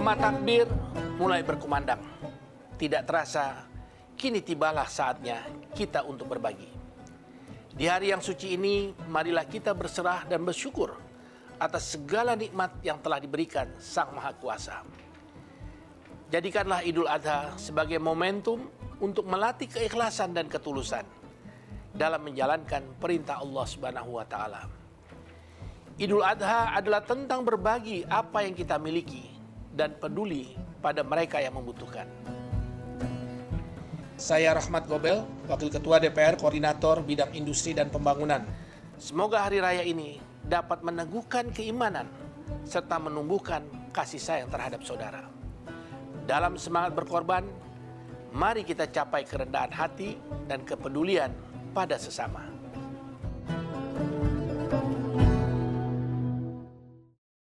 Irama takbir mulai berkumandang. Tidak terasa, kini tibalah saatnya kita untuk berbagi. Di hari yang suci ini, marilah kita berserah dan bersyukur atas segala nikmat yang telah diberikan Sang Maha Kuasa. Jadikanlah Idul Adha sebagai momentum untuk melatih keikhlasan dan ketulusan dalam menjalankan perintah Allah Subhanahu wa taala. Idul Adha adalah tentang berbagi apa yang kita miliki dan peduli pada mereka yang membutuhkan. Saya Rahmat Gobel, Wakil Ketua DPR Koordinator Bidang Industri dan Pembangunan. Semoga hari raya ini dapat meneguhkan keimanan serta menumbuhkan kasih sayang terhadap saudara. Dalam semangat berkorban, mari kita capai kerendahan hati dan kepedulian pada sesama.